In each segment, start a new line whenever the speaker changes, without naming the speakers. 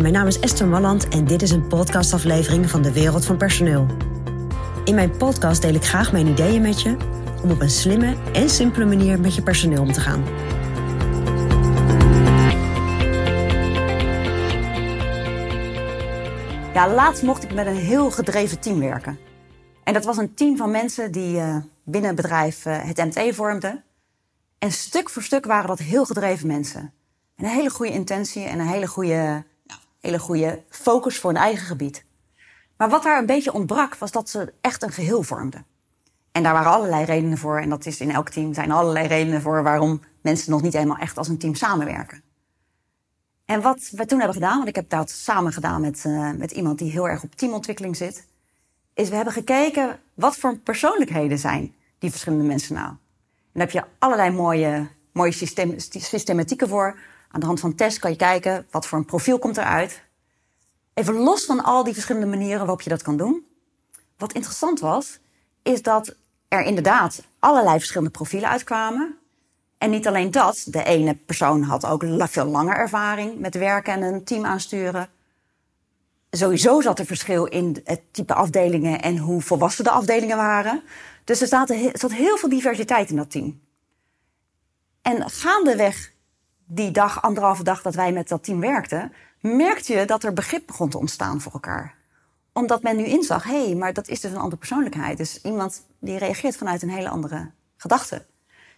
Mijn naam is Esther Malland en dit is een podcastaflevering van de Wereld van Personeel. In mijn podcast deel ik graag mijn ideeën met je om op een slimme en simpele manier met je personeel om te gaan.
Ja, laatst mocht ik met een heel gedreven team werken. En dat was een team van mensen die uh, binnen het bedrijf uh, het MT vormden. En stuk voor stuk waren dat heel gedreven mensen. Een hele goede intentie en een hele goede, hele goede focus voor hun eigen gebied. Maar wat daar een beetje ontbrak, was dat ze echt een geheel vormden. En daar waren allerlei redenen voor. En dat is in elk team zijn allerlei redenen voor waarom mensen nog niet helemaal echt als een team samenwerken. En wat we toen hebben gedaan, want ik heb dat samen gedaan met, uh, met iemand die heel erg op teamontwikkeling zit, is we hebben gekeken wat voor persoonlijkheden zijn die verschillende mensen nou. En daar heb je allerlei mooie, mooie systematieken voor. Aan de hand van tests kan je kijken wat voor een profiel komt eruit. Even los van al die verschillende manieren waarop je dat kan doen. Wat interessant was, is dat er inderdaad allerlei verschillende profielen uitkwamen. En niet alleen dat, de ene persoon had ook veel langer ervaring met werken en een team aansturen. Sowieso zat er verschil in het type afdelingen en hoe volwassen de afdelingen waren. Dus er zat, heel veel diversiteit in dat team. En gaandeweg die dag, anderhalve dag dat wij met dat team werkten, merkte je dat er begrip begon te ontstaan voor elkaar. Omdat men nu inzag, hé, hey, maar dat is dus een andere persoonlijkheid. Dus iemand die reageert vanuit een hele andere gedachte.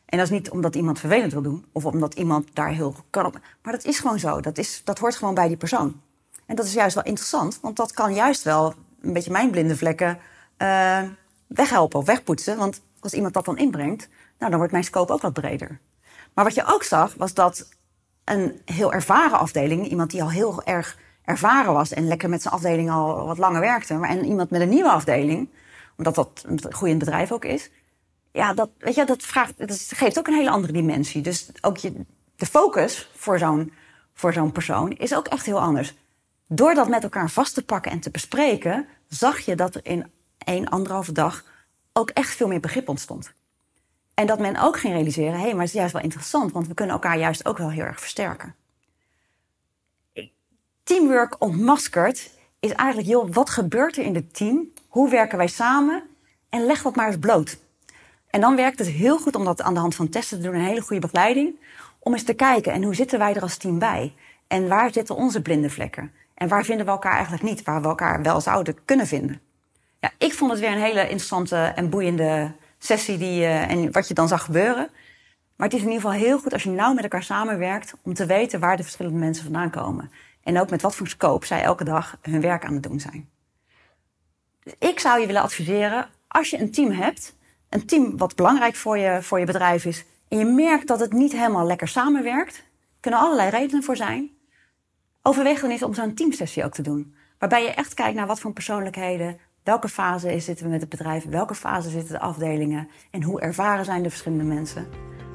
En dat is niet omdat iemand vervelend wil doen of omdat iemand daar heel kan op. Maar dat is gewoon zo. Dat, is, dat hoort gewoon bij die persoon. En dat is juist wel interessant, want dat kan juist wel een beetje mijn blinde vlekken uh, weghelpen of wegpoetsen. Want als iemand dat dan inbrengt, nou, dan wordt mijn scope ook wat breder. Maar wat je ook zag, was dat een heel ervaren afdeling, iemand die al heel erg ervaren was en lekker met zijn afdeling al wat langer werkte, maar en iemand met een nieuwe afdeling, omdat dat een groeiend bedrijf ook is, ja, dat, weet je, dat, vraagt, dat geeft ook een hele andere dimensie. Dus ook je, de focus voor zo'n, voor zo'n persoon is ook echt heel anders. Door dat met elkaar vast te pakken en te bespreken, zag je dat er in één, anderhalve dag ook echt veel meer begrip ontstond. En dat men ook ging realiseren, hé, hey, maar het is juist wel interessant, want we kunnen elkaar juist ook wel heel erg versterken. Teamwork ontmaskerd is eigenlijk, joh, wat gebeurt er in het team? Hoe werken wij samen? En leg dat maar eens bloot. En dan werkt het heel goed om dat aan de hand van testen te doen, een hele goede begeleiding, om eens te kijken en hoe zitten wij er als team bij? En waar zitten onze blinde vlekken? En waar vinden we elkaar eigenlijk niet, waar we elkaar wel zouden kunnen vinden? Ja, ik vond het weer een hele interessante en boeiende sessie die, uh, en wat je dan zag gebeuren. Maar het is in ieder geval heel goed als je nauw met elkaar samenwerkt om te weten waar de verschillende mensen vandaan komen. En ook met wat voor scope zij elke dag hun werk aan het doen zijn. Dus ik zou je willen adviseren, als je een team hebt, een team wat belangrijk voor je, voor je bedrijf is, en je merkt dat het niet helemaal lekker samenwerkt, kunnen allerlei redenen voor zijn. Overweeg dan eens om zo'n teamsessie ook te doen. Waarbij je echt kijkt naar wat voor persoonlijkheden, welke fase zitten we met het bedrijf, welke fase zitten de afdelingen en hoe ervaren zijn de verschillende mensen.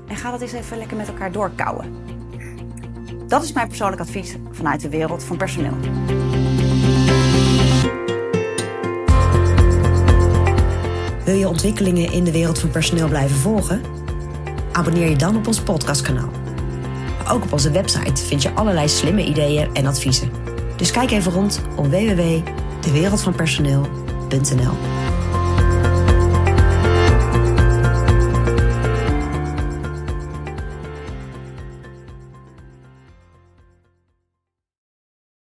En ga dat eens even lekker met elkaar doorkouwen. Dat is mijn persoonlijk advies vanuit de wereld van personeel.
Wil je ontwikkelingen in de wereld van personeel blijven volgen? Abonneer je dan op ons podcastkanaal. Ook op onze website vind je allerlei slimme ideeën en adviezen. Dus kijk even rond op www.dewereldvanpersoneel.nl Benzonell.